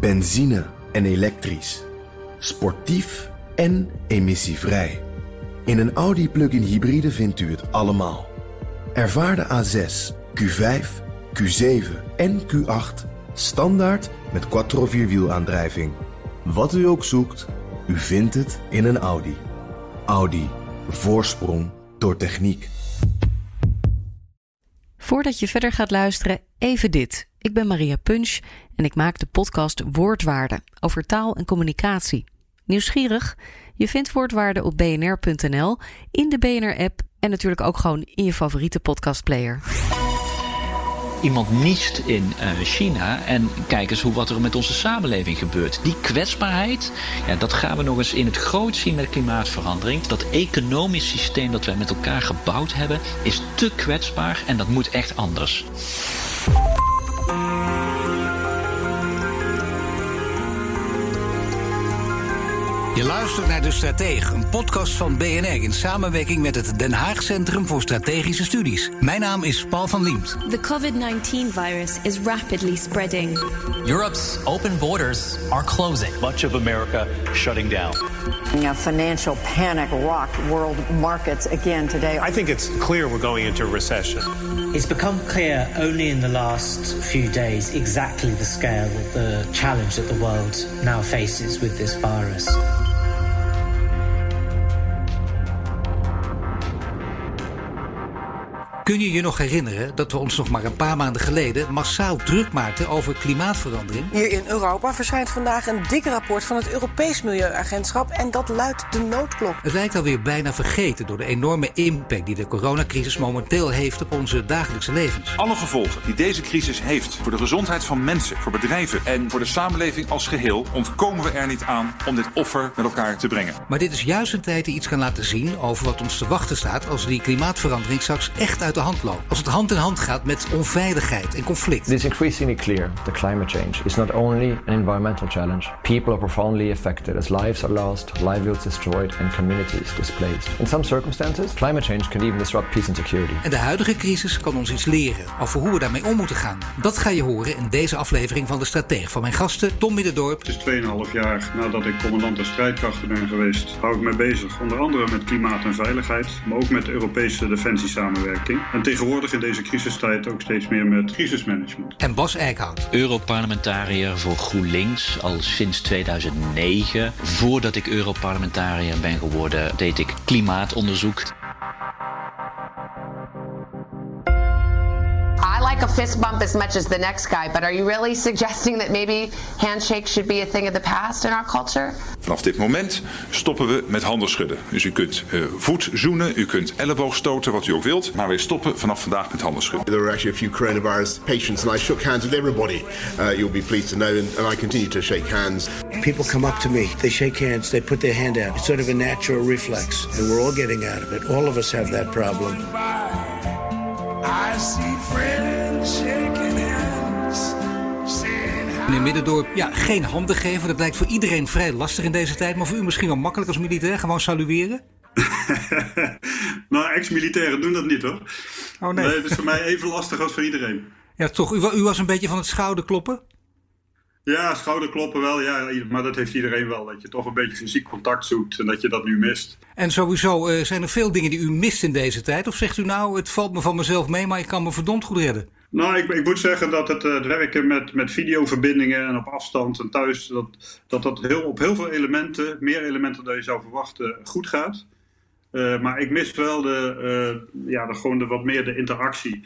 Benzine en elektrisch. Sportief en emissievrij. In een Audi plug-in hybride vindt u het allemaal. Ervaar de A6, Q5, Q7 en Q8 standaard met quattro vierwielaandrijving. Wat u ook zoekt, u vindt het in een Audi. Audi. Voorsprong door techniek. Voordat je verder gaat luisteren, even dit. Ik ben Maria Punch en ik maak de podcast Woordwaarde over taal en communicatie. Nieuwsgierig? Je vindt Woordwaarde op bnr.nl, in de BNR-app en natuurlijk ook gewoon in je favoriete podcastplayer. Iemand niest in uh, China en kijk eens hoe wat er met onze samenleving gebeurt. Die kwetsbaarheid, ja, dat gaan we nog eens in het groot zien met klimaatverandering. Dat economisch systeem dat wij met elkaar gebouwd hebben, is te kwetsbaar en dat moet echt anders. Je luistert naar De Stratege, een podcast van BNR in samenwerking met het Den Haag Centrum voor Strategische Studies. Mijn naam is Paul van Liemt. The COVID-19 virus is rapidly spreading. Europe's open borders are closing. Much of America shutting down. A financial panic rocked world markets again today. I think it's clear we're going into a recession. It's become clear only in the last few days exactly the scale of the challenge that the world now faces with this virus. Kun je je nog herinneren dat we ons nog maar een paar maanden geleden massaal druk maakten over klimaatverandering? Hier in Europa verschijnt vandaag een dik rapport van het Europees Milieuagentschap en dat luidt de noodklok. Het lijkt alweer bijna vergeten door de enorme impact die de coronacrisis momenteel heeft op onze dagelijkse levens. Alle gevolgen die deze crisis heeft voor de gezondheid van mensen, voor bedrijven en voor de samenleving als geheel, ontkomen we er niet aan om dit offer met elkaar te brengen. Maar dit is juist een tijd die iets kan laten zien over wat ons te wachten staat als die klimaatverandering straks echt uit de hand loopt. Als het hand in hand gaat met onveiligheid en conflict. It is increasingly clear that climate change is not only an environmental challenge. People are profoundly affected as lives are lost, livelihoods destroyed and communities displaced. In some circumstances, climate change can even disrupt peace and security. En de huidige crisis kan ons iets leren over hoe we daarmee om moeten gaan. Dat ga je horen in deze aflevering van De Stratege van mijn gasten Tom Middendorp. Het is 2,5 jaar nadat ik commandant der strijdkrachten ben geweest, hou ik me bezig onder andere met klimaat en veiligheid, maar ook met de Europese defensiesamenwerking. En tegenwoordig in deze crisistijd ook steeds meer met crisismanagement. En Bas Eickhout. Europarlementariër voor GroenLinks al sinds 2009. Voordat ik Europarlementariër ben geworden, deed ik klimaatonderzoek. Like a fist bump as much as the next guy, but are you really suggesting that maybe handshakes should be a thing of the past in our culture? Vanaf dit moment stoppen we met handen schudden. Dus u kunt uh, voet zoenen, u kunt elleboog stoten, wat u ook wilt. Maar wij stoppen vanaf vandaag met handen schudden. There were actually a few coronavirus patients and I shook hands with everybody. Uh, you'll be pleased to know, and, and I continue to shake hands. People come up to me, they shake hands, they put their hand out. It's sort of a natural reflex, and we're all getting out of it. All of us have that problem. Meneer Middendorp, ja, geen handen geven. Dat lijkt voor iedereen vrij lastig in deze tijd. Maar voor u misschien wel makkelijk als militair. Gewoon salueren? nou, ex-militairen doen dat niet hoor. Oh nee. nee. Het is voor mij even lastig als voor iedereen. Ja, toch. U, u was een beetje van het schouderkloppen? Ja, schouderkloppen wel, ja. Maar dat heeft iedereen wel. Dat je toch een beetje fysiek contact zoekt en dat je dat nu mist. En sowieso, uh, zijn er veel dingen die u mist in deze tijd? Of zegt u nou, het valt me van mezelf mee, maar ik kan me verdomd goed redden? Nou, ik, ik moet zeggen dat het, het werken met, met videoverbindingen en op afstand en thuis, dat dat, dat heel, op heel veel elementen, meer elementen dan je zou verwachten, goed gaat. Uh, maar ik mis wel de, uh, ja, de, gewoon de, wat meer de interactie.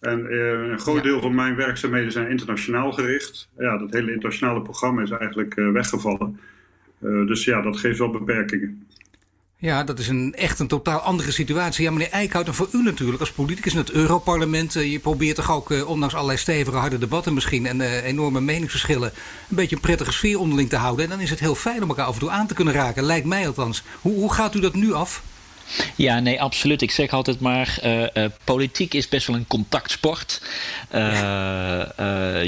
En uh, een groot ja. deel van mijn werkzaamheden zijn internationaal gericht. Ja, dat hele internationale programma is eigenlijk uh, weggevallen. Uh, dus ja, dat geeft wel beperkingen. Ja, dat is een, echt een totaal andere situatie. Ja, meneer Eickhout, en voor u natuurlijk als politicus in het Europarlement. je probeert toch ook, ondanks allerlei stevige, harde debatten misschien en enorme meningsverschillen, een beetje een prettige sfeer onderling te houden. En dan is het heel fijn om elkaar af en toe aan te kunnen raken, lijkt mij althans. Hoe, hoe gaat u dat nu af? Ja, nee, absoluut. Ik zeg altijd maar, uh, uh, politiek is best wel een contactsport. Uh,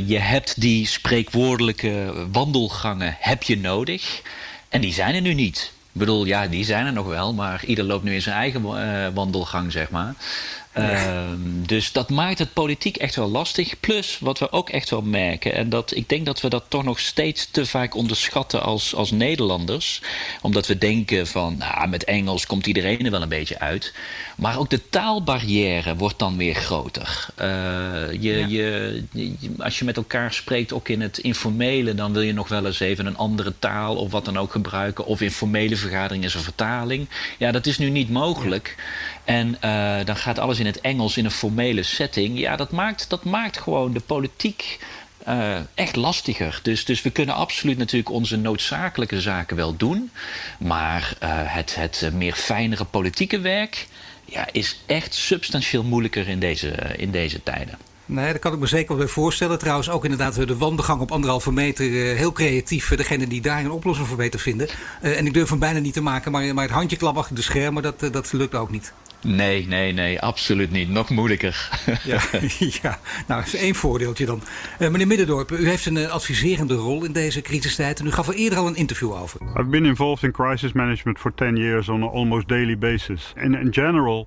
je hebt die spreekwoordelijke wandelgangen heb je nodig. En die zijn er nu niet. Ik bedoel, ja, die zijn er nog wel, maar ieder loopt nu in zijn eigen wandelgang, zeg maar. Ehm, dus dat maakt het politiek echt wel lastig. Plus wat we ook echt wel merken, en dat ik denk dat we dat toch nog steeds te vaak onderschatten als, als Nederlanders. Omdat we denken van, nou, met Engels komt iedereen er wel een beetje uit. Maar ook de taalbarrière wordt dan weer groter. Uh, je, je, als je met elkaar spreekt, ook in het informele, dan wil je nog wel eens even een andere taal of wat dan ook gebruiken. Of in formele vergaderingen is een vertaling. Ja, dat is nu niet mogelijk. En uh, dan gaat alles in het Engels in een formele setting. Ja, dat maakt, dat maakt gewoon de politiek uh, echt lastiger. Dus, dus we kunnen absoluut natuurlijk onze noodzakelijke zaken wel doen. Maar uh, het, het meer fijnere politieke werk ja, is echt substantieel moeilijker in deze, in deze tijden. Nee, dat kan ik me zeker wel voorstellen. Trouwens, ook inderdaad de wandelgang op anderhalve meter. heel creatief, degene die daar een oplossing voor weet te vinden. en ik durf hem bijna niet te maken, maar, maar het handje klap achter de schermen, dat, dat lukt ook niet. Nee, nee, nee, absoluut niet. Nog moeilijker. ja, ja, nou, dat is één voordeeltje dan. Uh, meneer Middendorp, u heeft een uh, adviserende rol in deze crisistijd en u gaf er eerder al een interview over. I've been involved in crisis management for 10 years on an almost daily basis. And in general,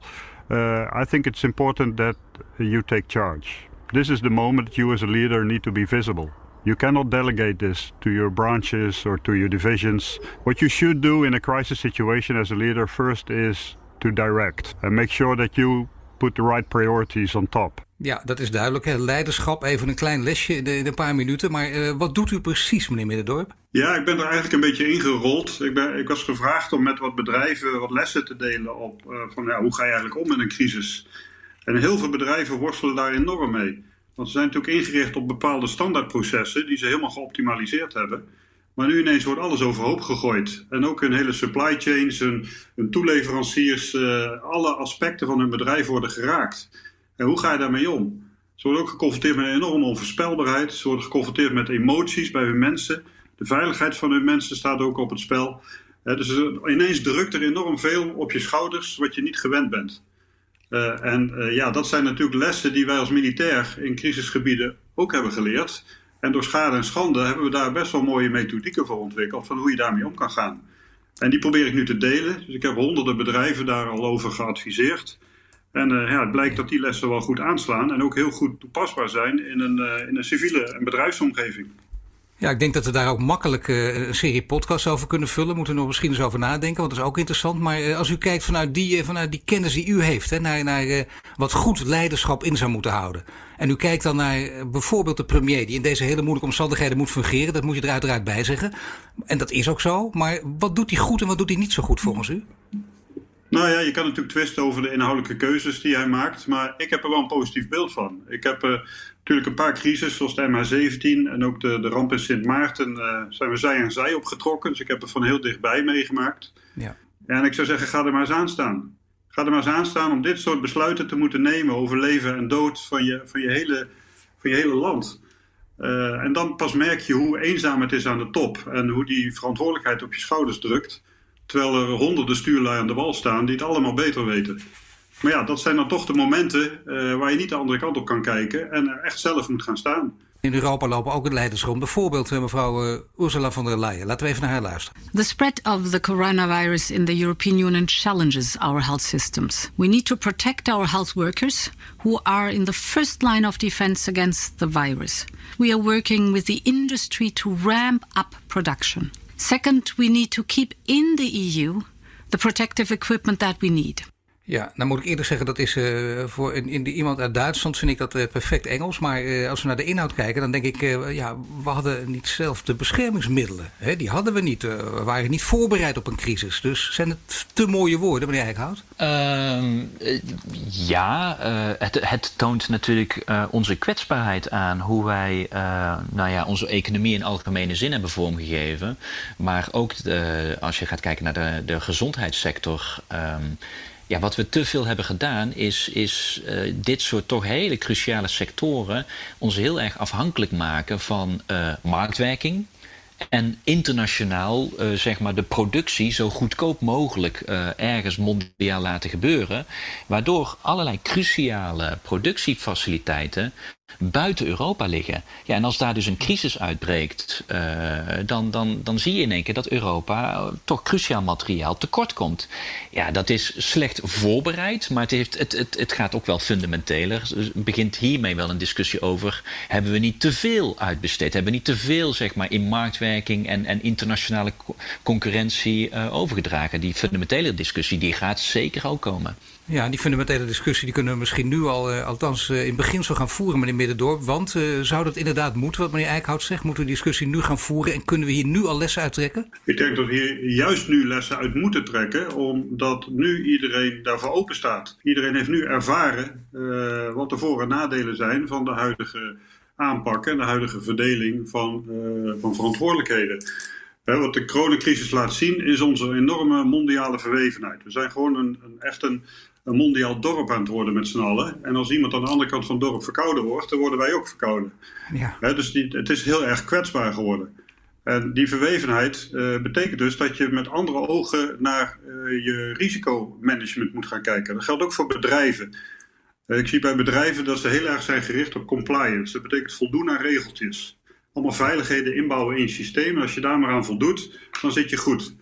uh, I think it's important that you take charge. This is the moment that you as a leader need to be visible. You cannot delegate this to your branches or to your divisions. What you should do in a crisis situation as a leader first is to direct. And make sure that you put the right priorities on top. Ja, dat is duidelijk. Hè? Leiderschap, even een klein lesje in, in een paar minuten. Maar uh, wat doet u precies, meneer Middendorp? Ja, ik ben er eigenlijk een beetje ingerold. Ik, ben, ik was gevraagd om met wat bedrijven wat lessen te delen op uh, van ja, hoe ga je eigenlijk om met een crisis. En heel veel bedrijven worstelen daar enorm mee. Want ze zijn natuurlijk ingericht op bepaalde standaardprocessen die ze helemaal geoptimaliseerd hebben. Maar nu ineens wordt alles overhoop gegooid. En ook hun hele supply chains, hun, hun toeleveranciers, uh, alle aspecten van hun bedrijf worden geraakt. En hoe ga je daarmee om? Ze worden ook geconfronteerd met een enorme onvoorspelbaarheid. Ze worden geconfronteerd met emoties bij hun mensen. De veiligheid van hun mensen staat ook op het spel. Dus ineens drukt er enorm veel op je schouders wat je niet gewend bent. Uh, en ja, dat zijn natuurlijk lessen die wij als militair in crisisgebieden ook hebben geleerd. En door schade en schande hebben we daar best wel mooie methodieken voor ontwikkeld van hoe je daarmee om kan gaan. En die probeer ik nu te delen. Dus ik heb honderden bedrijven daar al over geadviseerd. En uh, ja, het blijkt dat die lessen wel goed aanslaan en ook heel goed toepasbaar zijn in een, uh, in een civiele en bedrijfsomgeving. Ja, ik denk dat we daar ook makkelijk uh, een serie podcasts over kunnen vullen. Moeten we nog misschien eens over nadenken, want dat is ook interessant. Maar als u kijkt vanuit die, vanuit die kennis die u heeft, hè, naar, naar wat goed leiderschap in zou moeten houden. En u kijkt dan naar bijvoorbeeld de premier, die in deze hele moeilijke omstandigheden moet fungeren. Dat moet je er uiteraard bij zeggen. En dat is ook zo. Maar wat doet hij goed en wat doet hij niet zo goed volgens u? Nou ja, je kan natuurlijk twisten over de inhoudelijke keuzes die hij maakt. Maar ik heb er wel een positief beeld van. Ik heb uh, natuurlijk een paar crises, zoals de MH17 en ook de, de ramp in Sint Maarten, uh, zijn we zij aan zij opgetrokken. Dus ik heb er van heel dichtbij meegemaakt. Ja. En ik zou zeggen, ga er maar eens aan staan. Ga er maar eens aan staan om dit soort besluiten te moeten nemen over leven en dood van je, van je, hele, van je hele land. Uh, en dan pas merk je hoe eenzaam het is aan de top en hoe die verantwoordelijkheid op je schouders drukt. Terwijl er honderden stuurlui aan de wal staan die het allemaal beter weten. Maar ja, dat zijn dan toch de momenten uh, waar je niet de andere kant op kan kijken en er echt zelf moet gaan staan. In Europa lopen ook het leiderschap. Bijvoorbeeld mevrouw uh, Ursula von der Leyen. Laten we even naar haar luisteren. The spread of the coronavirus in the European Union challenges our health systems. We need to protect our health workers who are in the first line of defense against the virus. We are working with the industry to ramp up production. Second, we need to keep in the EU the protective equipment that we need. Ja, nou moet ik eerlijk zeggen, dat is uh, voor in, iemand uit Duitsland vind ik dat uh, perfect Engels. Maar uh, als we naar de inhoud kijken, dan denk ik, ja, we hadden niet zelf de beschermingsmiddelen. Hè? Die hadden we niet. we waren niet voorbereid op een crisis. Dus zijn het te mooie woorden, meneer Eickhout? Ehm, ja, het, het, toont natuurlijk onze kwetsbaarheid aan. Hoe wij nou ja, onze economie in algemene zin hebben vormgegeven. Maar ook als je gaat kijken naar de, de gezondheidssector. Um, ja, wat we te veel hebben gedaan is, is uh, dit soort toch hele cruciale sectoren ons heel erg afhankelijk maken van uh, marktwerking. En internationaal uh, zeg maar de productie zo goedkoop mogelijk ergens mondiaal laten gebeuren. Waardoor allerlei cruciale productiefaciliteiten buiten Europa liggen. Ja, en als daar dus een crisis uitbreekt, uh, dan, dan, dan zie je in één keer dat Europa toch cruciaal materiaal tekort komt. Ja, dat is slecht voorbereid, maar het, heeft, het, het, het gaat ook wel fundamenteler. Dus begint hiermee wel een discussie over: hebben we niet te veel uitbesteed? Hebben we niet te veel zeg maar, in marktwerking en, en internationale concurrentie uh, overgedragen? Die fundamentele discussie die gaat zeker ook komen. Ja, die fundamentele discussie die kunnen we misschien nu al, uh, althans uh, in beginsel gaan voeren, meneer Middendorp. Want uh, zou dat inderdaad moeten, wat meneer Eickhout zegt? Moeten we die discussie nu gaan voeren en kunnen we hier nu al lessen uit trekken? Ik denk dat we hier juist nu lessen uit moeten trekken, omdat nu iedereen daarvoor open staat. Iedereen heeft nu ervaren wat de voor- en nadelen zijn van de huidige aanpak en de huidige verdeling van, van verantwoordelijkheden. wat de coronacrisis laat zien is onze enorme mondiale verwevenheid. We zijn gewoon een, een echt een een mondiaal dorp aan het worden met z'n allen. En als iemand aan de andere kant van het dorp verkouden wordt, dan worden wij ook verkouden. Ja. dus die, het is heel erg kwetsbaar geworden. En die verwevenheid uh, betekent dus dat je met andere ogen naar uh, je risicomanagement moet gaan kijken. Dat geldt ook voor bedrijven. Uh, ik zie bij bedrijven dat ze heel erg zijn gericht op compliance. Dat betekent voldoen aan regeltjes. Allemaal veiligheden inbouwen in je systeem. En als je daar maar aan voldoet, dan zit je goed.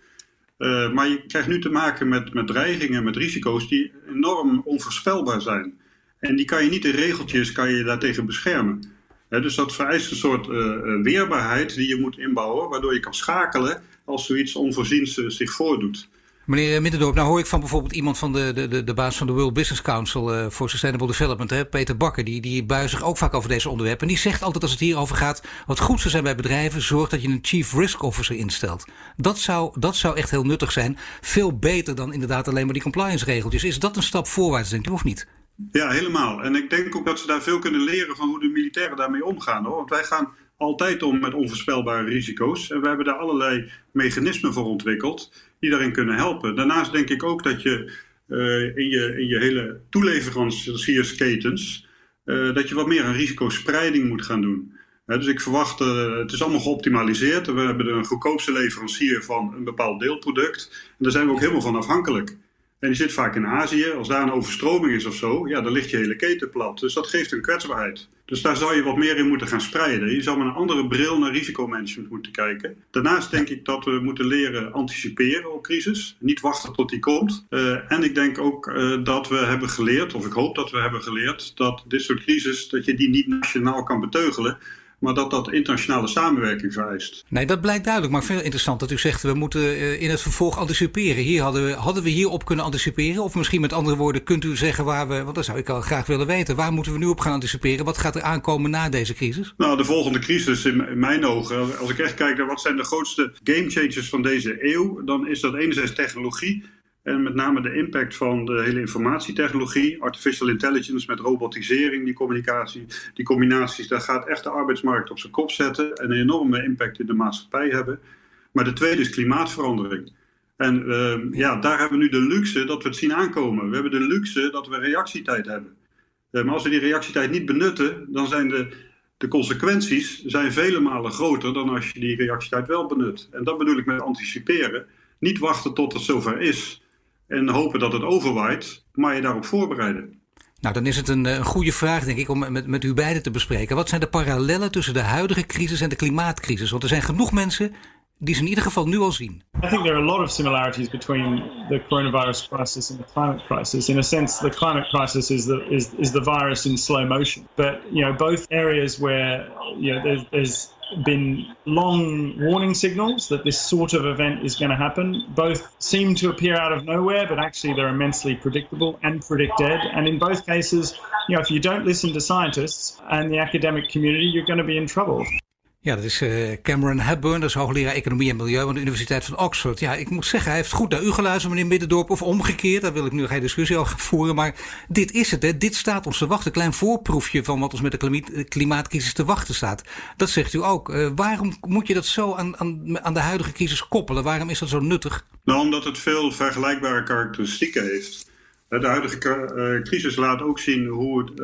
Uh, maar je krijgt nu te maken met, met dreigingen, met risico's die enorm onvoorspelbaar zijn. En die kan je niet in regeltjes kan je daartegen beschermen. He, dus dat vereist een soort uh, weerbaarheid die je moet inbouwen, waardoor je kan schakelen als zoiets onvoorziens zich voordoet. Meneer Middendorp, nou hoor ik van bijvoorbeeld iemand van de, de, de, baas van de World Business Council uh, for Sustainable Development, hè, Peter Bakker, die, die buigt zich ook vaak over deze onderwerpen. En die zegt altijd als het hierover gaat, wat goed zou zijn bij bedrijven, zorg dat je een Chief Risk Officer instelt. Dat zou, dat zou echt heel nuttig zijn. Veel beter dan inderdaad alleen maar die compliance regeltjes. Is dat een stap voorwaarts, denk u, of niet? Ja, helemaal. En ik denk ook dat ze daar veel kunnen leren van hoe de militairen daarmee omgaan. Hoor. Want wij gaan altijd om met onvoorspelbare risico's. En we hebben daar allerlei mechanismen voor ontwikkeld die daarin kunnen helpen. Daarnaast denk ik ook dat je uh, in, je in je hele toeleveranciersketens uh, dat je wat meer aan risicospreiding moet gaan doen. Dus ik verwacht, het is allemaal geoptimaliseerd. We hebben een goedkoopste leverancier van een bepaald deelproduct. En daar zijn we ook helemaal van afhankelijk. En die zit vaak in Azië. Als daar een overstroming is of zo, ja, dan ligt je hele keten plat. Dus dat geeft een kwetsbaarheid. Dus daar zou je wat meer in moeten gaan spreiden. Je zou met een andere bril naar risicomanagement moeten kijken. Daarnaast denk ik dat we moeten leren anticiperen op crisis. Niet wachten tot die komt. Uh, en ik denk ook uh, dat we hebben geleerd, of ik hoop dat we hebben geleerd, dat dit soort crisis, dat je die niet nationaal kan beteugelen maar dat dat internationale samenwerking vereist. Nee, dat blijkt duidelijk. Maar veel interessant dat u zegt, we moeten uh, in het vervolg anticiperen. Hier hadden we, hadden we hierop kunnen anticiperen? Of misschien met andere woorden, kunt u zeggen waar we, want dat zou ik al graag willen weten, waar moeten we nu op gaan anticiperen? Wat gaat er aankomen na deze crisis? Nou, de volgende crisis in, in mijn ogen, als ik echt kijk naar wat zijn de grootste game changers van deze eeuw, dan is dat enerzijds technologie. En met name de impact van de hele informatietechnologie, artificial intelligence met robotisering, die communicatie, die combinaties, daar gaat echt de arbeidsmarkt op zijn kop zetten en een enorme impact in de maatschappij hebben. Maar de tweede is klimaatverandering. En uh, ja, daar hebben we nu de luxe dat we het zien aankomen. We hebben de luxe dat we reactietijd hebben. Maar als we die reactietijd niet benutten, dan zijn de, de consequenties zijn vele malen groter dan als je die reactietijd wel benut. En dat bedoel ik met anticiperen. Niet wachten tot het zover is en hopen dat het overwaait, maar je daarop voorbereiden. Nou, dan is het een, een goede vraag, denk ik, om met, met u beiden te bespreken. Wat zijn de parallellen tussen de huidige crisis en de klimaatcrisis? Want er zijn genoeg mensen die ze in ieder geval nu al zien. I think there are a lot of similarities between the coronavirus crisis and the climate crisis. In a sense, the climate crisis is the is, is the virus in slow motion. But you know, both areas where you know there's, there's been long warning signals that this sort of event is going to happen. Both seem to appear out of nowhere, but actually they're immensely predictable and predicted. And in both cases, you know, if you don't listen to scientists and the academic community, you're going to be in trouble. Ja, dat is uh, Cameron Hepburn, dat is hoogleraar Economie en Milieu aan de Universiteit van Oxford. Ja, ik moet zeggen, hij heeft goed naar u geluisterd, meneer Middendorp, of omgekeerd. Daar wil ik nu geen discussie over voeren, maar dit is het. Hè. Dit staat ons te wachten. Een klein voorproefje van wat ons met de klimaatcrisis te wachten staat. Dat zegt u ook. Uh, waarom moet je dat zo aan, aan, aan de huidige crisis koppelen? Waarom is dat zo nuttig? Nou, omdat het veel vergelijkbare karakteristieken heeft. De huidige uh, crisis laat ook zien hoe het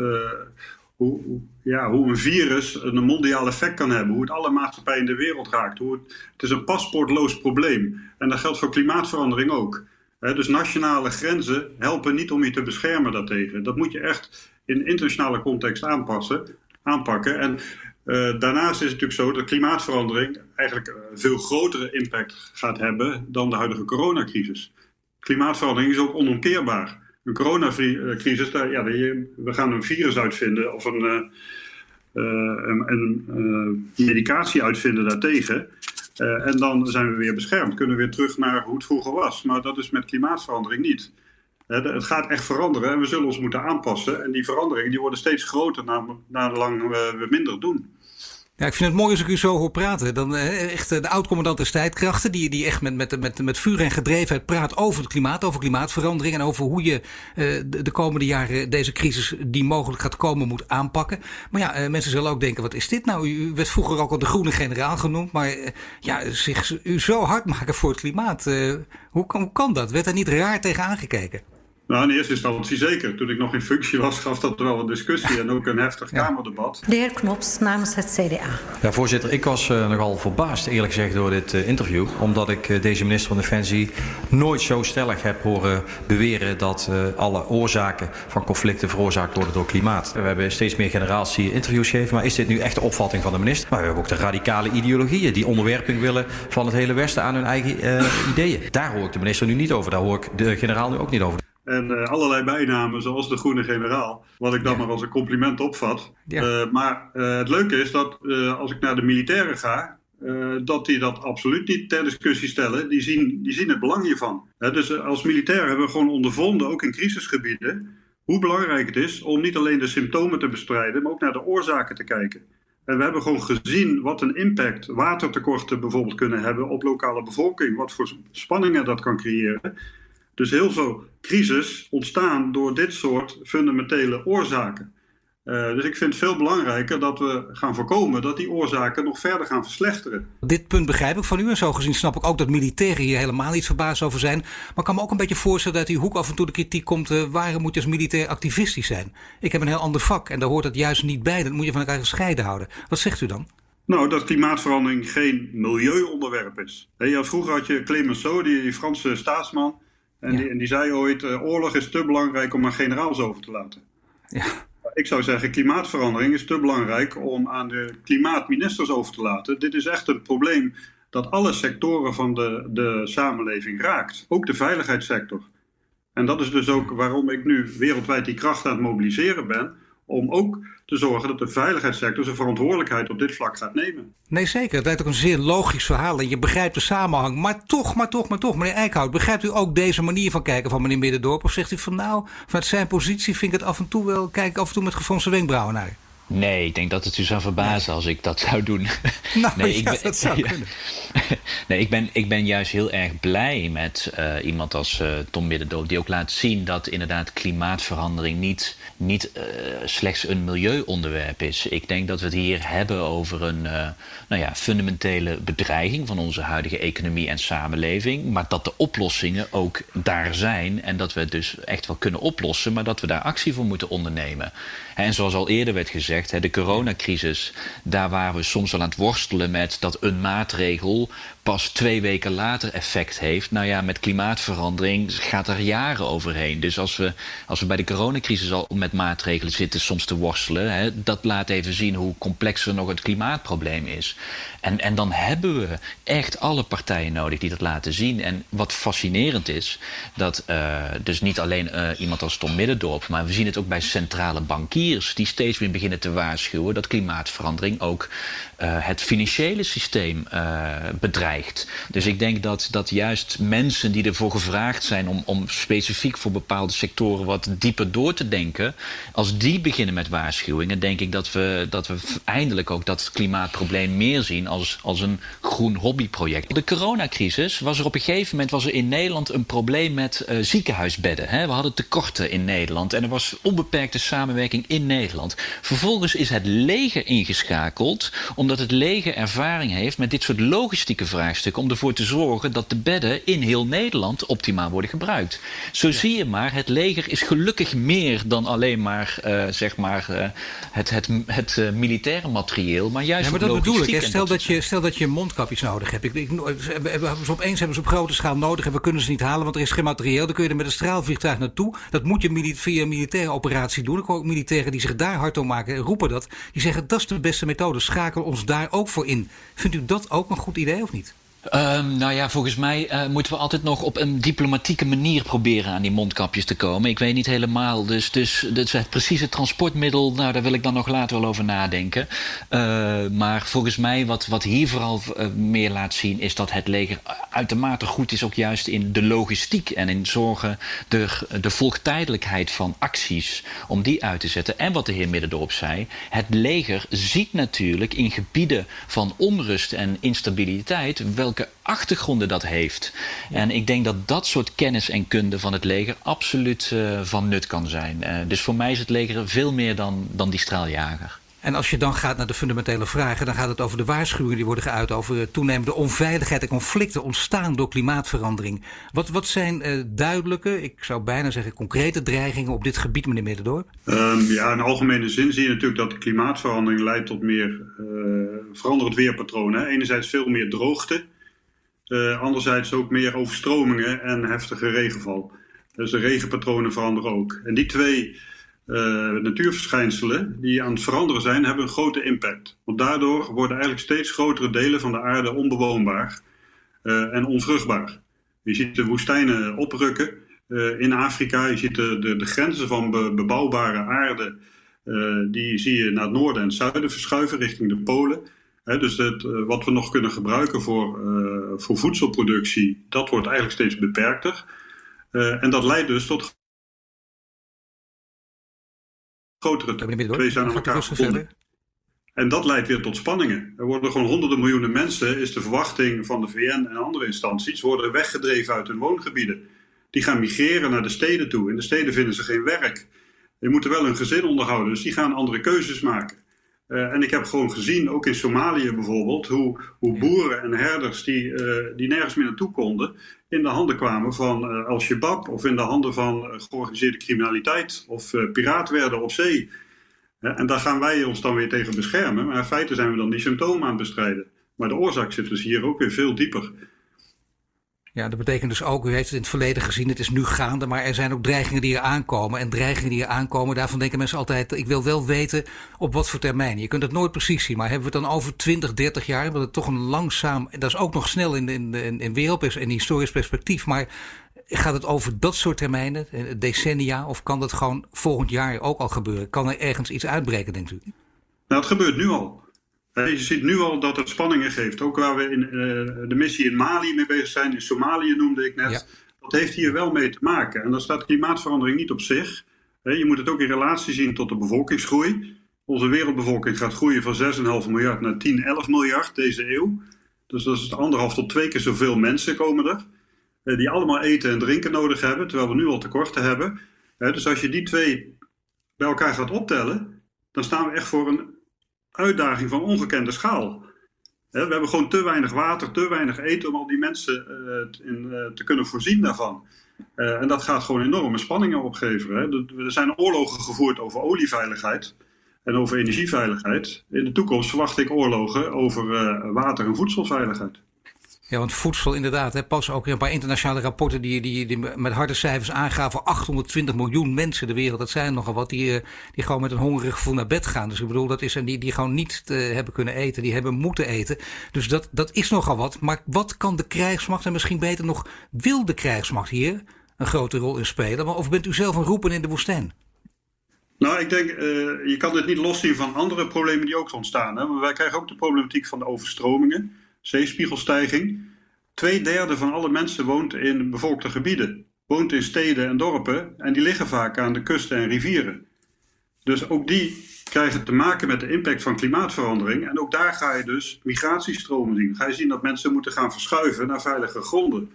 hoe, ja, hoe een virus een mondiaal effect kan hebben. Hoe het alle maatschappijen in de wereld raakt. Hoe het, is een paspoortloos probleem. En dat geldt voor klimaatverandering ook. dus nationale grenzen helpen niet om je te beschermen daartegen. Dat moet je echt in internationale context aanpassen. aanpakken. En uh, daarnaast is het natuurlijk zo dat klimaatverandering eigenlijk een veel grotere impact gaat hebben dan de huidige coronacrisis. Klimaatverandering is ook onomkeerbaar. Een coronacrisis, daar, ja, we gaan een virus uitvinden of een, uh, een, een medicatie uitvinden daartegen. en dan zijn we weer beschermd, kunnen we weer terug naar hoe het vroeger was. Maar dat is met klimaatverandering niet. Het gaat echt veranderen en we zullen ons moeten aanpassen. En die veranderingen die worden steeds groter naarlang we minder doen. Ja, ik vind het mooi als ik u zo hoor praten. Dan eh, echt eh, de oud-commandant der strijdkrachten, die, die echt met, met, met, met vuur en gedrevenheid praat over het klimaat, over klimaatverandering en over hoe je uh, de, de, komende jaren deze crisis die mogelijk gaat komen moet aanpakken. Maar ja, mensen zullen ook denken, wat is dit nou? U werd vroeger ook al de groene generaal genoemd, maar ja, zich u zo hard maken voor het klimaat. hoe, hoe kan dat? Werd er niet raar tegen aangekeken? Nou, in eerste instantie zeker. Toen ik nog in functie was, gaf dat wel een discussie en ook een heftig Kamerdebat. De heer Knops namens het CDA. Ja, voorzitter, ik was uh, nogal verbaasd, eerlijk gezegd, door dit uh, interview. Omdat ik uh, deze minister van Defensie nooit zo stellig heb horen beweren dat alle oorzaken van conflicten veroorzaakt worden door klimaat. We hebben steeds meer generaals die interviews geven, maar is dit nu echt de opvatting van de minister? Maar we hebben ook de radicale ideologieën die onderwerping willen van het hele Westen aan hun eigen ideeën. Daar hoor ik de minister nu niet over, daar hoor ik de generaal nu ook niet over. En uh, allerlei bijnamen, zoals de Groene Generaal. Wat ik dan ja. maar als een compliment opvat. Ja. Uh, maar uh, het leuke is dat als ik naar de militairen ga. dat die dat absoluut niet ter discussie stellen. Die zien, die zien het belang hiervan. dus als militair hebben we gewoon ondervonden, ook in crisisgebieden. hoe belangrijk het is om niet alleen de symptomen te bestrijden. maar ook naar de oorzaken te kijken. En we hebben gewoon gezien wat een impact watertekorten bijvoorbeeld kunnen hebben op lokale bevolking. Wat voor spanningen dat kan creëren. Dus heel veel crisis ontstaan door dit soort fundamentele oorzaken. Uh, dus ik vind het veel belangrijker dat we gaan voorkomen dat die oorzaken nog verder gaan verslechteren. Dit punt begrijp ik van u en zo gezien snap ik ook dat militairen hier helemaal niet verbaasd over zijn. Maar ik kan me ook een beetje voorstellen dat die hoek af en toe de kritiek komt: uh, waarom moet je als militair activistisch zijn? Ik heb een heel ander vak en daar hoort het juist niet bij. Dat moet je van elkaar gescheiden houden. Wat zegt u dan? Nou, dat klimaatverandering geen milieuonderwerp is. Vroeger had je Clemenceau, die, die Franse staatsman. En, die, en die zei ooit: uh, oorlog is te belangrijk om aan generaals over te laten. Ja. Ik zou zeggen: klimaatverandering is te belangrijk om aan de klimaatministers over te laten. Dit is echt een probleem dat alle sectoren van de, de samenleving raakt, ook de veiligheidssector. En dat is dus ook waarom ik nu wereldwijd die kracht aan het mobiliseren ben om ook te zorgen dat de veiligheidssector zijn verantwoordelijkheid op dit vlak gaat nemen. Nee, zeker. Het lijkt ook een zeer logisch verhaal en je begrijpt de samenhang. Maar toch, maar toch, maar toch, meneer Eickhout, begrijpt u ook deze manier van kijken van meneer Middendorp? Of zegt u van nou, vanuit zijn positie vind ik het af en toe wel, kijk af en toe met gefronste wenkbrauwen naar? Nee, ik denk dat het u zou verbazen als ik dat zou doen. Nou, nee, ja, ik ben, dat zou kunnen. nee, ik ben, ik ben juist heel erg blij met uh, iemand als uh, Tom Middendoop... die ook laat zien dat inderdaad klimaatverandering niet, niet uh, slechts een milieuonderwerp is. Ik denk dat we het hier hebben over een nou ja, fundamentele bedreiging... van onze huidige economie en samenleving. Maar dat de oplossingen ook daar zijn... en dat we het dus echt wel kunnen oplossen... maar dat we daar actie voor moeten ondernemen. En zoals al eerder werd gezegd, de coronacrisis, daar waren we soms al aan het worstelen met dat een maatregel pas twee weken later effect heeft. Nou ja, met klimaatverandering gaat er jaren overheen. Dus als we, als we bij de coronacrisis al met maatregelen zitten soms te worstelen, hè, dat laat even zien hoe complexer nog het klimaatprobleem is. En, en dan hebben we echt alle partijen nodig die dat laten zien. En wat fascinerend is, dat uh, dus niet alleen uh, iemand als Tom Middendorp, maar we zien het ook bij centrale bankiers die steeds meer beginnen te waarschuwen dat klimaatverandering ook uh, het financiële systeem bedreigt. Dus ik denk dat, dat juist mensen die ervoor gevraagd zijn om, om specifiek voor bepaalde sectoren wat dieper door te denken, als die beginnen met waarschuwingen, denk ik dat we, dat we eindelijk ook dat klimaatprobleem meer zien als, als een groen hobbyproject. De coronacrisis was er op een gegeven moment was er in Nederland een probleem met uh, ziekenhuisbedden. Hè? We hadden tekorten in Nederland en er was onbeperkte samenwerking in Nederland. Vervolgens is het leger ingeschakeld, omdat het leger ervaring heeft met dit soort logistieke om ervoor te zorgen dat de bedden in heel Nederland optimaal worden gebruikt. Zo ja. zie je maar, het leger is gelukkig meer dan alleen maar, uh, zeg maar uh, het, het, het, het militaire materieel, maar juist ja, maar dat bedoel ik. Stel dat je, stel dat je mondkapjes nodig hebt. Ik, ik, ze opeens hebben ze op grote schaal nodig en we kunnen ze niet halen, want er is geen materieel. Dan kun je er met een straalvliegtuig naartoe. Dat moet je via een militaire operatie doen. Ik hoor ook militairen die zich daar hard om maken, roepen dat. Die zeggen dat is de beste methode. Schakel ons daar ook voor in. Vindt u dat ook een goed idee of niet? Um, nou ja, volgens mij uh, moeten we altijd nog op een diplomatieke manier proberen aan die mondkapjes te komen. Ik weet niet helemaal. Dus, dus, het precieze transportmiddel, nou, daar wil ik dan nog later wel over nadenken. Uh, maar volgens mij, wat, wat hier vooral uh, meer laat zien, is dat het leger uitermate goed is, ook juist in de logistiek en in zorgen de, de volgtijdelijkheid van acties, om die uit te zetten. En wat de heer Middendorp zei, het leger ziet natuurlijk in gebieden van onrust en instabiliteit welke achtergronden dat heeft. En ik denk dat dat soort kennis en kunde van het leger absoluut uh, van nut kan zijn. Uh, dus voor mij is het leger veel meer dan, dan die straaljager. En als je dan gaat naar de fundamentele vragen, dan gaat het over de waarschuwingen die worden geuit over toenemende onveiligheid en conflicten ontstaan door klimaatverandering. Wat, wat zijn uh, duidelijke, ik zou bijna zeggen concrete dreigingen op dit gebied, meneer Middendorp? Um, ja, in algemene zin zie je natuurlijk dat klimaatverandering leidt tot meer veranderend weerpatroon. Hè. Enerzijds veel meer droogte. Uh, anderzijds ook meer overstromingen en heftige regenval. Dus de regenpatronen veranderen ook. En die twee uh, natuurverschijnselen die aan het veranderen zijn, hebben een grote impact. Want daardoor worden eigenlijk steeds grotere delen van de aarde onbewoonbaar uh, en onvruchtbaar. Je ziet de woestijnen oprukken in Afrika. Je ziet de, de, grenzen van be, bebouwbare aarde, die zie je naar het noorden en zuiden verschuiven richting de polen. He, dus uh, wat we nog kunnen gebruiken voor, uh, voor voedselproductie, dat wordt eigenlijk steeds beperkter. Uh, en dat leidt dus tot grotere twee zijn aan elkaar verbonden. En dat leidt weer tot spanningen. Er worden gewoon honderden miljoenen mensen, is de verwachting van de VN en andere instanties, worden weggedreven uit hun woongebieden. Die gaan migreren naar de steden toe. In de steden vinden ze geen werk. Die moeten wel hun gezin onderhouden, dus die gaan andere keuzes maken. Uh, en ik heb gewoon gezien, ook in Somalië bijvoorbeeld, hoe, hoe boeren en herders die, uh, die nergens meer naartoe konden, in de handen kwamen van uh, Al-Shabaab of in de handen van georganiseerde criminaliteit of piraat werden op zee. en daar gaan wij ons dan weer tegen beschermen, maar in feite zijn we dan die symptomen aan het bestrijden. Maar de oorzaak zit dus hier ook weer veel dieper. Ja, dat betekent dus ook, u heeft het in het verleden gezien, het is nu gaande, maar er zijn ook dreigingen die er aankomen. En dreigingen die er aankomen, daarvan denken mensen altijd, ik wil wel weten op wat voor termijn. Je kunt het nooit precies zien, maar hebben we het dan over 20, 30 jaar, want het toch een langzaam, dat is ook nog snel in, in, in, in wereld- en historisch perspectief, maar gaat het over dat soort termijnen, decennia, of kan dat gewoon volgend jaar ook al gebeuren? Kan er ergens iets uitbreken, denkt u? Nou, het gebeurt nu al. Je ziet nu al dat het spanningen geeft. Ook waar we in uh, de missie in Mali mee bezig zijn, in Somalië noemde ik net. Ja. Dat heeft hier wel mee te maken. En daar staat klimaatverandering niet op zich. Je moet het ook in relatie zien tot de bevolkingsgroei. Onze wereldbevolking gaat groeien van 6,5 miljard naar 10, 11 miljard deze eeuw. Dus dat is anderhalf tot twee keer zoveel mensen komen er. Die allemaal eten en drinken nodig hebben, terwijl we nu al tekorten hebben. Dus als je die twee bij elkaar gaat optellen, dan staan we echt voor een uitdaging van ongekende schaal. we hebben gewoon te weinig water, te weinig eten om al die mensen in, uh, te kunnen voorzien daarvan. Uh, en dat gaat gewoon enorme spanningen opgeven. Er zijn oorlogen gevoerd over olieveiligheid en over energieveiligheid. In de toekomst verwacht ik oorlogen over water- en voedselveiligheid. Ja, want voedsel inderdaad. Hè, pas ook een paar internationale rapporten die, die, die met harde cijfers aangaven. 820 miljoen mensen de wereld. Dat zijn nogal wat die, die gewoon met een hongerig gevoel naar bed gaan. Dus ik bedoel, dat is en die, die gewoon niet te, hebben kunnen eten. Die hebben moeten eten. Dus dat, dat is nogal wat. Maar wat kan de krijgsmacht en misschien beter nog wil de krijgsmacht hier een grote rol in spelen? Maar of bent u zelf een roepen in de woestijn? Nou, ik denk, uh, je kan dit niet loszien van andere problemen die ook ontstaan. Hè? Wij krijgen ook de problematiek van de overstromingen zeespiegelstijging. Twee derde van alle mensen woont in bevolkte gebieden, woont in steden en dorpen en die liggen vaak aan de kusten en rivieren. Dus ook die krijgen te maken met de impact van klimaatverandering. En ook daar ga je dus migratiestromen zien. Ga je zien dat mensen moeten gaan verschuiven naar veilige gronden.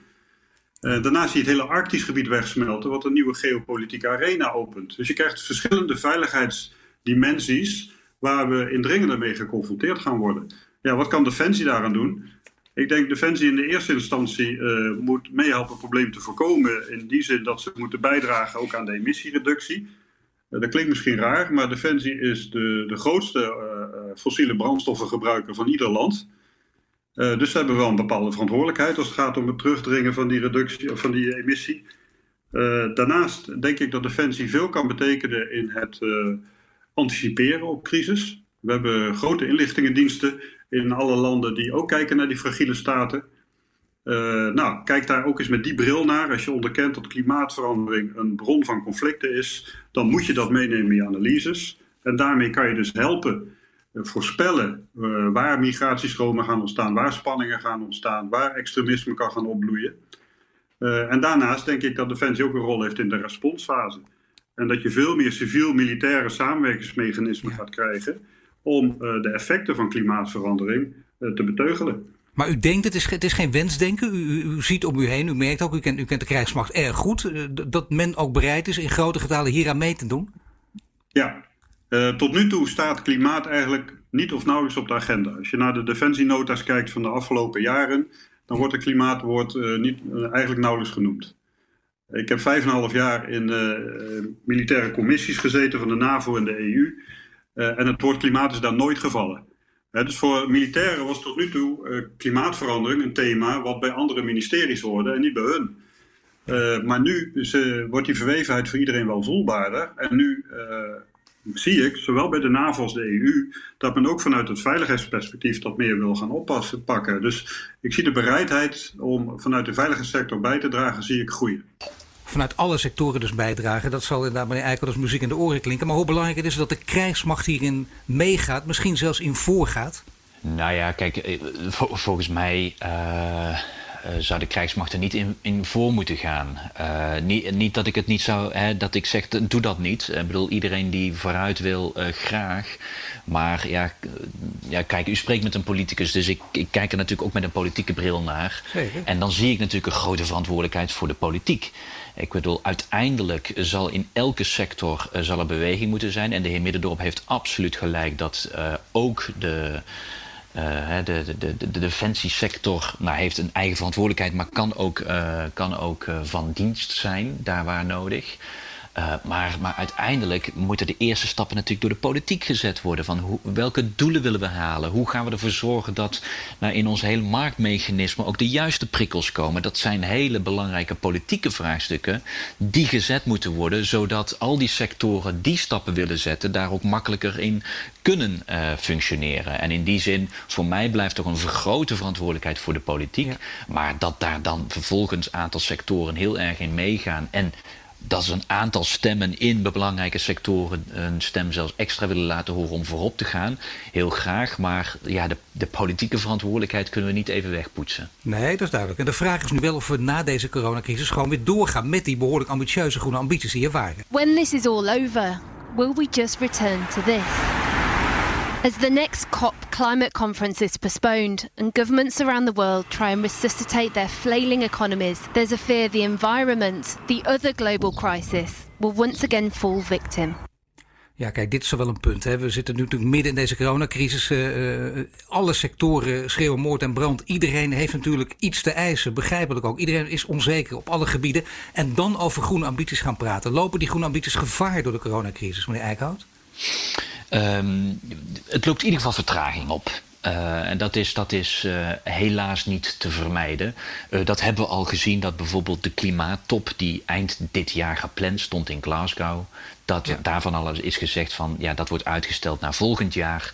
Uh, daarnaast zie je het hele Arktisch gebied wegsmelten, wat een nieuwe geopolitieke arena opent. Dus je krijgt verschillende veiligheidsdimensies waar we indringender mee geconfronteerd gaan worden. Ja, wat kan Defensie daaraan doen? Ik denk Defensie in de eerste instantie uh, moet meehelpen het probleem te voorkomen. In die zin dat ze moeten bijdragen ook aan de emissiereductie. Uh, dat klinkt misschien raar, maar Defensie is de, de grootste uh, fossiele brandstoffengebruiker van ieder land. dus ze hebben wel een bepaalde verantwoordelijkheid als het gaat om het terugdringen van die reductie van die emissie. daarnaast denk ik dat Defensie veel kan betekenen in het anticiperen op crisis. We hebben grote inlichtingendiensten in alle landen die ook kijken naar die fragiele staten. Uh, nou, kijk daar ook eens met die bril naar. Als je onderkent dat klimaatverandering een bron van conflicten is, dan moet je dat meenemen in je analyses. En daarmee kan je dus helpen uh, voorspellen uh, waar migratiestromen gaan ontstaan, waar spanningen gaan ontstaan, waar extremisme kan gaan opbloeien. en daarnaast denk ik dat Defensie ook een rol heeft in de responsfase. En dat je veel meer civiel-militaire samenwerkingsmechanismen gaat krijgen om de effecten van klimaatverandering te beteugelen. Maar u denkt, het is, het is geen wensdenken. U, u, u, ziet om u heen, u merkt ook, u kent, u kent de krijgsmacht erg goed. Uh, dat men ook bereid is in grote getalen hieraan mee te doen? Ja, uh, tot nu toe staat klimaat eigenlijk niet of nauwelijks op de agenda. Als je naar de defensienota's kijkt van de afgelopen jaren, dan wordt het klimaatwoord uh, niet, eigenlijk nauwelijks genoemd. Ik heb vijf en een half jaar in militaire commissies gezeten van de NAVO en de EU. En het woord klimaat is daar nooit gevallen dus voor militairen was tot nu toe uh, klimaatverandering een thema wat bij andere ministeries hoorde en niet bij hun. Uh, maar nu wordt die verwevenheid voor iedereen wel voelbaarder. En nu zie ik, zowel bij de NAVO als de EU, dat men ook vanuit het veiligheidsperspectief dat meer wil gaan oppassen, pakken. Dus ik zie de bereidheid om vanuit de veiligheidssector bij te dragen, zie ik groeien vanuit alle sectoren dus bijdragen. Dat zal inderdaad meneer Eikel als muziek in de oren klinken. Maar hoe belangrijk het is dat de krijgsmacht hierin meegaat, misschien zelfs in voorgaat? Nou ja, kijk, eh, volgens mij uh, zou de krijgsmacht er niet in, in voor moeten gaan. Uh, niet, niet, dat ik het niet zou, hè, dat ik zeg, doe dat niet. Ik bedoel, iedereen die vooruit wil, graag. Maar ja, ja, kijk, u spreekt met een politicus, dus ik, ik kijk er natuurlijk ook met een politieke bril naar. Zeker. En dan zie ik natuurlijk een grote verantwoordelijkheid voor de politiek. Ik bedoel, uiteindelijk zal in elke sector uh, zal er beweging moeten zijn. En de heer Middendorp heeft absoluut gelijk dat uh, ook de, de, de, de, de defensiesector nou, heeft een eigen verantwoordelijkheid, maar kan ook, kan ook van dienst zijn, daar waar nodig. Uh, maar, maar uiteindelijk moeten de eerste stappen natuurlijk door de politiek gezet worden. Van hoe, welke doelen willen we halen? Hoe gaan we ervoor zorgen dat nou, in ons hele marktmechanisme ook de juiste prikkels komen? Dat zijn hele belangrijke politieke vraagstukken die gezet moeten worden, zodat al die sectoren die stappen willen zetten, daar ook makkelijker in kunnen uh, functioneren. En in die zin, voor mij blijft toch een vergrote verantwoordelijkheid voor de politiek. Ja. Maar dat daar dan vervolgens een aantal sectoren heel erg in meegaan en dat ze een aantal stemmen in belangrijke sectoren een stem zelfs extra willen laten horen om voorop te gaan. Heel graag, maar ja, de, de politieke verantwoordelijkheid kunnen we niet even wegpoetsen. Nee, dat is duidelijk. En de vraag is nu wel of we na deze coronacrisis gewoon weer doorgaan met die behoorlijk ambitieuze groene ambities die er waren. When this is all over, will we just return to this? As the next COP climate conference is postponed and governments around the world try and resuscitate their flailing economies, there's a fear the environment, the other global crisis, will once again fall victim. Ja, kijk, dit is wel een punt. Hè. We zitten nu natuurlijk midden in deze coronacrisis. Uh, alle sectoren schreeuwen moord en brand. Iedereen heeft natuurlijk iets te eisen, begrijpelijk ook. Iedereen is onzeker op alle gebieden. En dan over groene ambities gaan praten. Lopen die groene ambities gevaar door de coronacrisis, meneer Eickhout? Um, het loopt in ieder geval vertraging op. Uh, en dat is, dat is uh, helaas niet te vermijden. Uh, dat hebben we al gezien dat bijvoorbeeld de klimaattop die eind dit jaar gepland stond in Glasgow, dat ja. daarvan al is gezegd van ja, dat wordt uitgesteld naar volgend jaar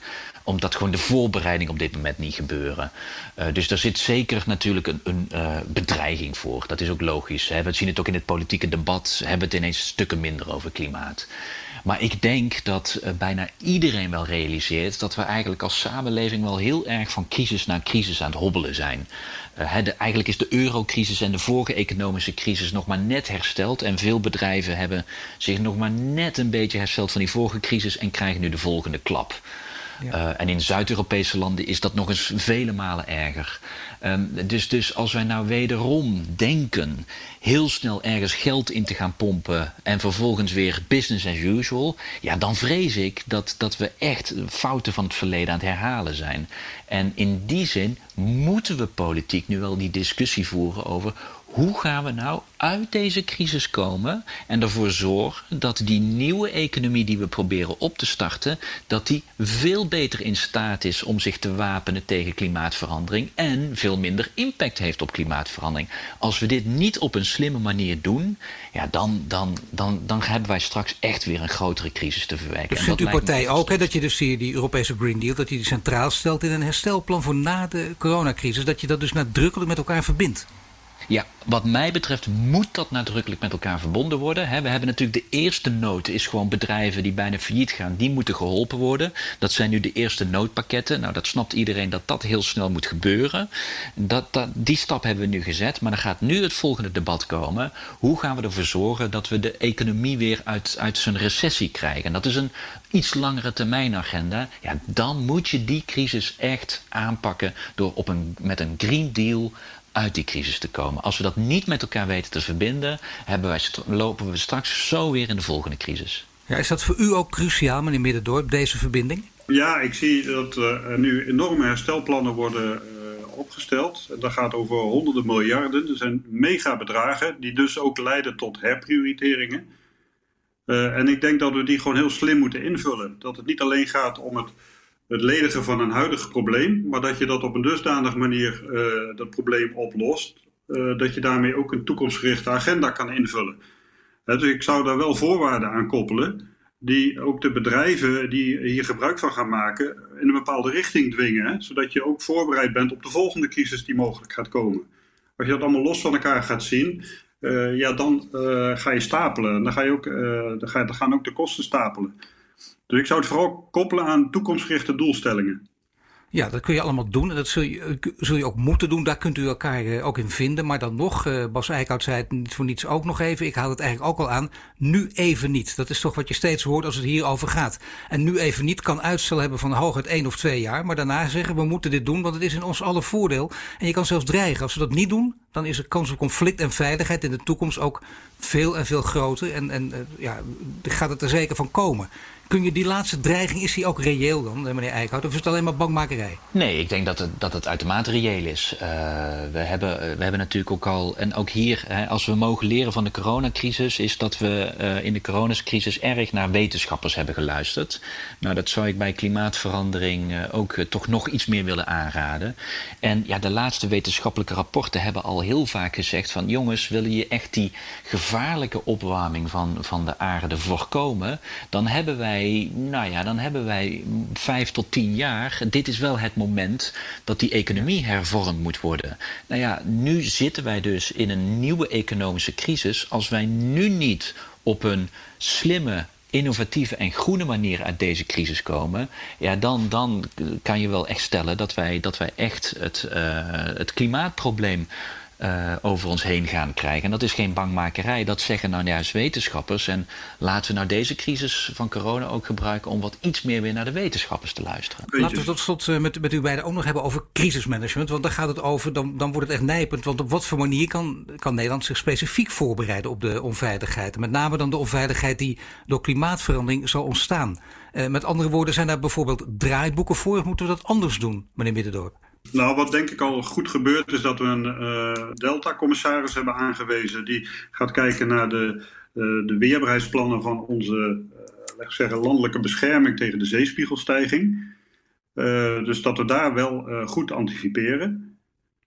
omdat gewoon de voorbereiding op dit moment niet gebeuren. Uh, dus daar zit zeker natuurlijk een, een uh, bedreiging voor. Dat is ook logisch. Hè. We zien het ook in het politieke debat. Hebben we het ineens stukken minder over klimaat. Maar ik denk dat uh, bijna iedereen wel realiseert dat we eigenlijk als samenleving wel heel erg van crisis naar crisis aan het hobbelen zijn. De, eigenlijk is de eurocrisis en de vorige economische crisis nog maar net hersteld. En veel bedrijven hebben zich nog maar net een beetje hersteld van die vorige crisis en krijgen nu de volgende klap. Uh, en in Zuid-Europese landen is dat nog eens vele malen erger. Um, dus, dus als wij nou wederom denken heel snel ergens geld in te gaan pompen en vervolgens weer business as usual, ja, dan vrees ik dat, dat we echt fouten van het verleden aan het herhalen zijn. En in die zin moeten we politiek nu wel die discussie voeren over hoe gaan we nou uit deze crisis komen en ervoor zorgen dat die nieuwe economie die we proberen op te starten, dat die veel beter in staat is om zich te wapenen tegen klimaatverandering en veel minder impact heeft op klimaatverandering. Als we dit niet op een slimme manier doen, ja, dan, dan, dan, dan hebben wij straks echt weer een grotere crisis te verwerken. Dus vindt uw partij ook hè, dat je dus die, die Europese Green Deal, dat je die centraal stelt in een herstelplan voor na de coronacrisis, dat je dat dus nadrukkelijk met elkaar verbindt? Ja, wat mij betreft moet dat nadrukkelijk met elkaar verbonden worden. We hebben natuurlijk de eerste nood, is gewoon bedrijven die bijna failliet gaan, die moeten geholpen worden. Dat zijn nu de eerste noodpakketten. Nou, dat snapt iedereen dat dat heel snel moet gebeuren. Dat, dat, die stap hebben we nu gezet, maar dan gaat nu het volgende debat komen. Hoe gaan we ervoor zorgen dat we de economie weer uit, uit zijn recessie krijgen? En dat is een iets langere termijn agenda. Ja, dan moet je die crisis echt aanpakken door op een, met een Green Deal uit die crisis te komen. Als we dat niet met elkaar weten te verbinden, hebben wij, lopen we straks zo weer in de volgende crisis. Ja, is dat voor u ook cruciaal, meneer Middendorp, deze verbinding? Ja, ik zie dat er nu enorme herstelplannen worden uh, opgesteld. Dat gaat over honderden miljarden. Er zijn megabedragen die dus ook leiden tot herprioriteringen. Uh, en ik denk dat we die gewoon heel slim moeten invullen. Dat het niet alleen gaat om het het ledigen van een huidig probleem, maar dat je dat op een dusdanige manier uh, dat probleem oplost, uh, dat je daarmee ook een toekomstgerichte agenda kan invullen. dus ik zou daar wel voorwaarden aan koppelen, die ook de bedrijven die hier gebruik van gaan maken in een bepaalde richting dwingen, zodat je ook voorbereid bent op de volgende crisis die mogelijk gaat komen. Als je dat allemaal los van elkaar gaat zien, uh, ja, dan ga je stapelen. Dan, ga je ook, dan, ga, dan gaan ook de kosten stapelen. Dus ik zou het vooral koppelen aan toekomstgerichte doelstellingen. Ja, dat kun je allemaal doen en dat zul je, eh, zul je ook moeten doen. Daar kunt u elkaar eh, ook in vinden. Maar dan nog, uh, Bas Eickhout zei het niet voor niets ook nog even. Ik haal het eigenlijk ook al aan. Nu even niet. Dat is toch wat je steeds hoort als het hierover gaat. En nu even niet kan uitstel hebben van hooguit één of twee jaar. Maar daarna zeggen we moeten dit doen, want het is in ons alle voordeel. En je kan zelfs dreigen. Als we dat niet doen, dan is de kans op conflict en veiligheid in de toekomst ook veel en veel groter. En, en ja, gaat het er zeker van komen. Kun je die laatste dreiging, is die ook reëel dan, meneer Eickhout? Of is het alleen maar bangmakerij? Nee, ik denk dat het, dat het uitermate reëel is. Uh, we, hebben, we hebben natuurlijk ook al, en ook hier, hè, als we mogen leren van de coronacrisis, is dat we in de coronacrisis erg naar wetenschappers hebben geluisterd. Nou, dat zou ik bij klimaatverandering ook toch nog iets meer willen aanraden. En ja, de laatste wetenschappelijke rapporten hebben al heel vaak gezegd van jongens, willen je echt die gevaarlijke opwarming van, van de aarde voorkomen, dan hebben wij nou ja, dan hebben wij vijf tot tien jaar. Dit is wel het moment dat die economie hervormd moet worden. Nou ja, nu zitten wij dus in een nieuwe economische crisis. Als wij nu niet op een slimme, innovatieve en groene manier uit deze crisis komen, ja, dan, dan kan je wel echt stellen dat wij, dat wij echt het, uh, het klimaatprobleem uh, over ons heen gaan krijgen. En dat is geen bangmakerij, dat zeggen nou juist wetenschappers. En laten we nou deze crisis van corona ook gebruiken om wat iets meer weer naar de wetenschappers te luisteren. Laten we tot slot uh, met, met u beiden ook nog hebben over crisismanagement. Want daar gaat het over, dan, dan wordt het echt nijpend. Want op wat voor manier kan, kan Nederland zich specifiek voorbereiden op de onveiligheid? Met name dan de onveiligheid die door klimaatverandering zal ontstaan. Uh, met andere woorden, zijn daar bijvoorbeeld draaiboeken voor? Of moeten we dat anders doen, meneer Middendorp? Nou, wat denk ik al goed gebeurt, is dat we een uh, Delta-commissaris hebben aangewezen. Die gaat kijken naar de, uh, de weerbaarheidsplannen van onze uh, zeggen, landelijke bescherming tegen de zeespiegelstijging. dus dat we daar wel goed anticiperen.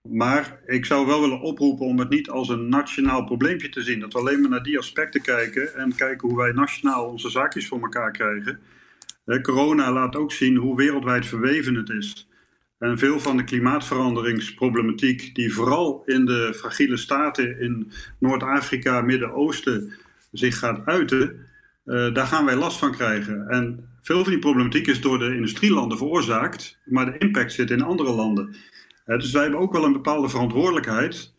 Maar ik zou wel willen oproepen om het niet als een nationaal probleempje te zien. Dat we alleen maar naar die aspecten kijken en kijken hoe wij nationaal onze zaakjes voor elkaar krijgen. corona laat ook zien hoe wereldwijd verweven het is. En veel van de klimaatveranderingsproblematiek, die vooral in de fragiele staten in Noord-Afrika, Midden-Oosten zich gaat uiten, uh, daar gaan wij last van krijgen. En veel van die problematiek is door de industrielanden veroorzaakt, maar de impact zit in andere landen. Uh, dus wij hebben ook wel een bepaalde verantwoordelijkheid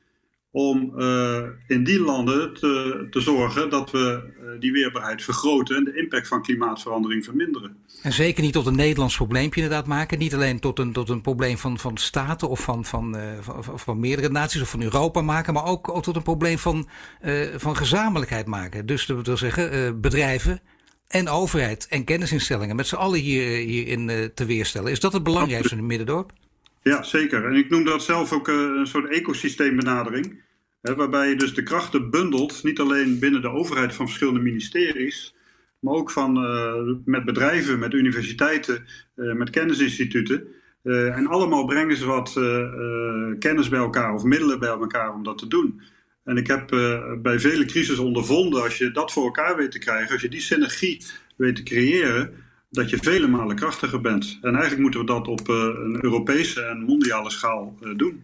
om uh, in die landen te, te zorgen dat we uh, die weerbaarheid vergroten en de impact van klimaatverandering verminderen. En zeker niet tot een Nederlands probleempje inderdaad maken. Niet alleen tot een, tot een probleem van, van staten of van, van, uh, van, van, meerdere naties of van Europa maken, maar ook, ook tot een probleem van, van gezamenlijkheid maken. Dus dat wil zeggen, bedrijven en overheid en kennisinstellingen met z'n allen hier, hierin te weerstellen. Is dat het belangrijkste in het Middendorp? Ja, zeker. En ik noem dat zelf ook uh, een soort ecosysteembenadering. waarbij je dus de krachten bundelt, niet alleen binnen de overheid van verschillende ministeries, maar ook van, met bedrijven, met universiteiten, met kennisinstituten. en allemaal brengen ze wat kennis bij elkaar of middelen bij elkaar om dat te doen. En ik heb bij vele crises ondervonden, als je dat voor elkaar weet te krijgen, als je die synergie weet te creëren, dat je vele malen krachtiger bent. En eigenlijk moeten we dat op een Europese en mondiale schaal doen.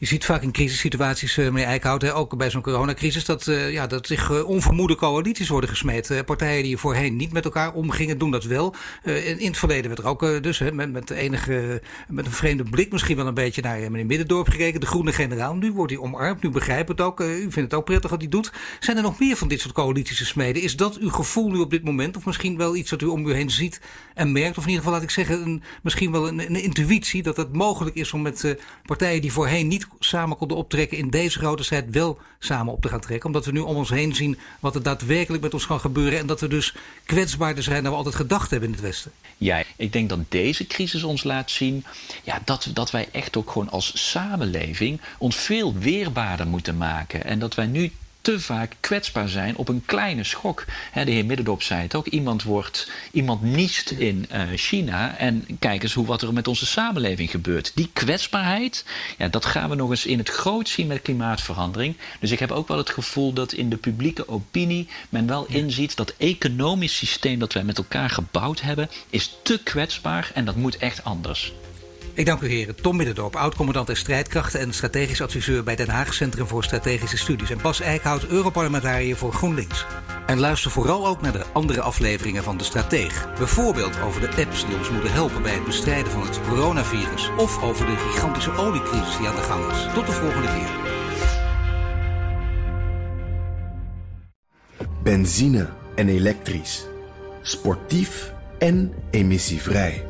Je ziet vaak in crisissituaties, uh, meneer Eickhout, ook bij zo'n coronacrisis, dat, uh, ja, dat zich uh, onvermoede coalities worden gesmeed. partijen die voorheen niet met elkaar omgingen, doen dat wel. In, het verleden werd er ook dus met, met, enige, met een vreemde blik misschien wel een beetje naar meneer Middendorp gekeken, de groene generaal. Nu wordt hij omarmd, nu begrijpt het ook. u vindt het ook prettig wat hij doet. Zijn er nog meer van dit soort coalities te smeden? Is dat uw gevoel nu op dit moment? Of misschien wel iets wat u om u heen ziet en merkt? Of in ieder geval, laat ik zeggen, een, misschien wel een, een intuïtie dat het mogelijk is om met partijen die voorheen niet samen konden optrekken in deze grote strijd wel samen op te gaan trekken. Omdat we nu om ons heen zien wat er daadwerkelijk met ons kan gebeuren. En dat we dus kwetsbaarder zijn dan we altijd gedacht hebben in het Westen. Ja, ik denk dat deze crisis ons laat zien ja, dat, dat wij echt ook gewoon als samenleving ons veel weerbaarder moeten maken. En dat wij nu te vaak kwetsbaar zijn op een kleine schok. de heer Middendorp zei het ook. Iemand, wordt, iemand niest in uh, China. En kijk eens hoe, wat er met onze samenleving gebeurt. Die kwetsbaarheid, ja, dat gaan we nog eens in het groot zien met klimaatverandering. Dus ik heb ook wel het gevoel dat in de publieke opinie men wel inziet dat economisch systeem dat wij met elkaar gebouwd hebben, is te kwetsbaar en dat moet echt anders. Ik dank u heren. Tom Middendorp, oud-commandant en strijdkrachten en strategisch adviseur bij Den Haag Centrum voor Strategische Studies. En Bas Eickhout, Europarlementariër voor GroenLinks. En luister vooral ook naar de andere afleveringen van De Strateeg. Bijvoorbeeld over de apps die ons moeten helpen bij het bestrijden van het coronavirus. Of over de gigantische oliecrisis die aan de gang is. Tot de volgende keer. Benzine en elektrisch. Sportief en emissievrij.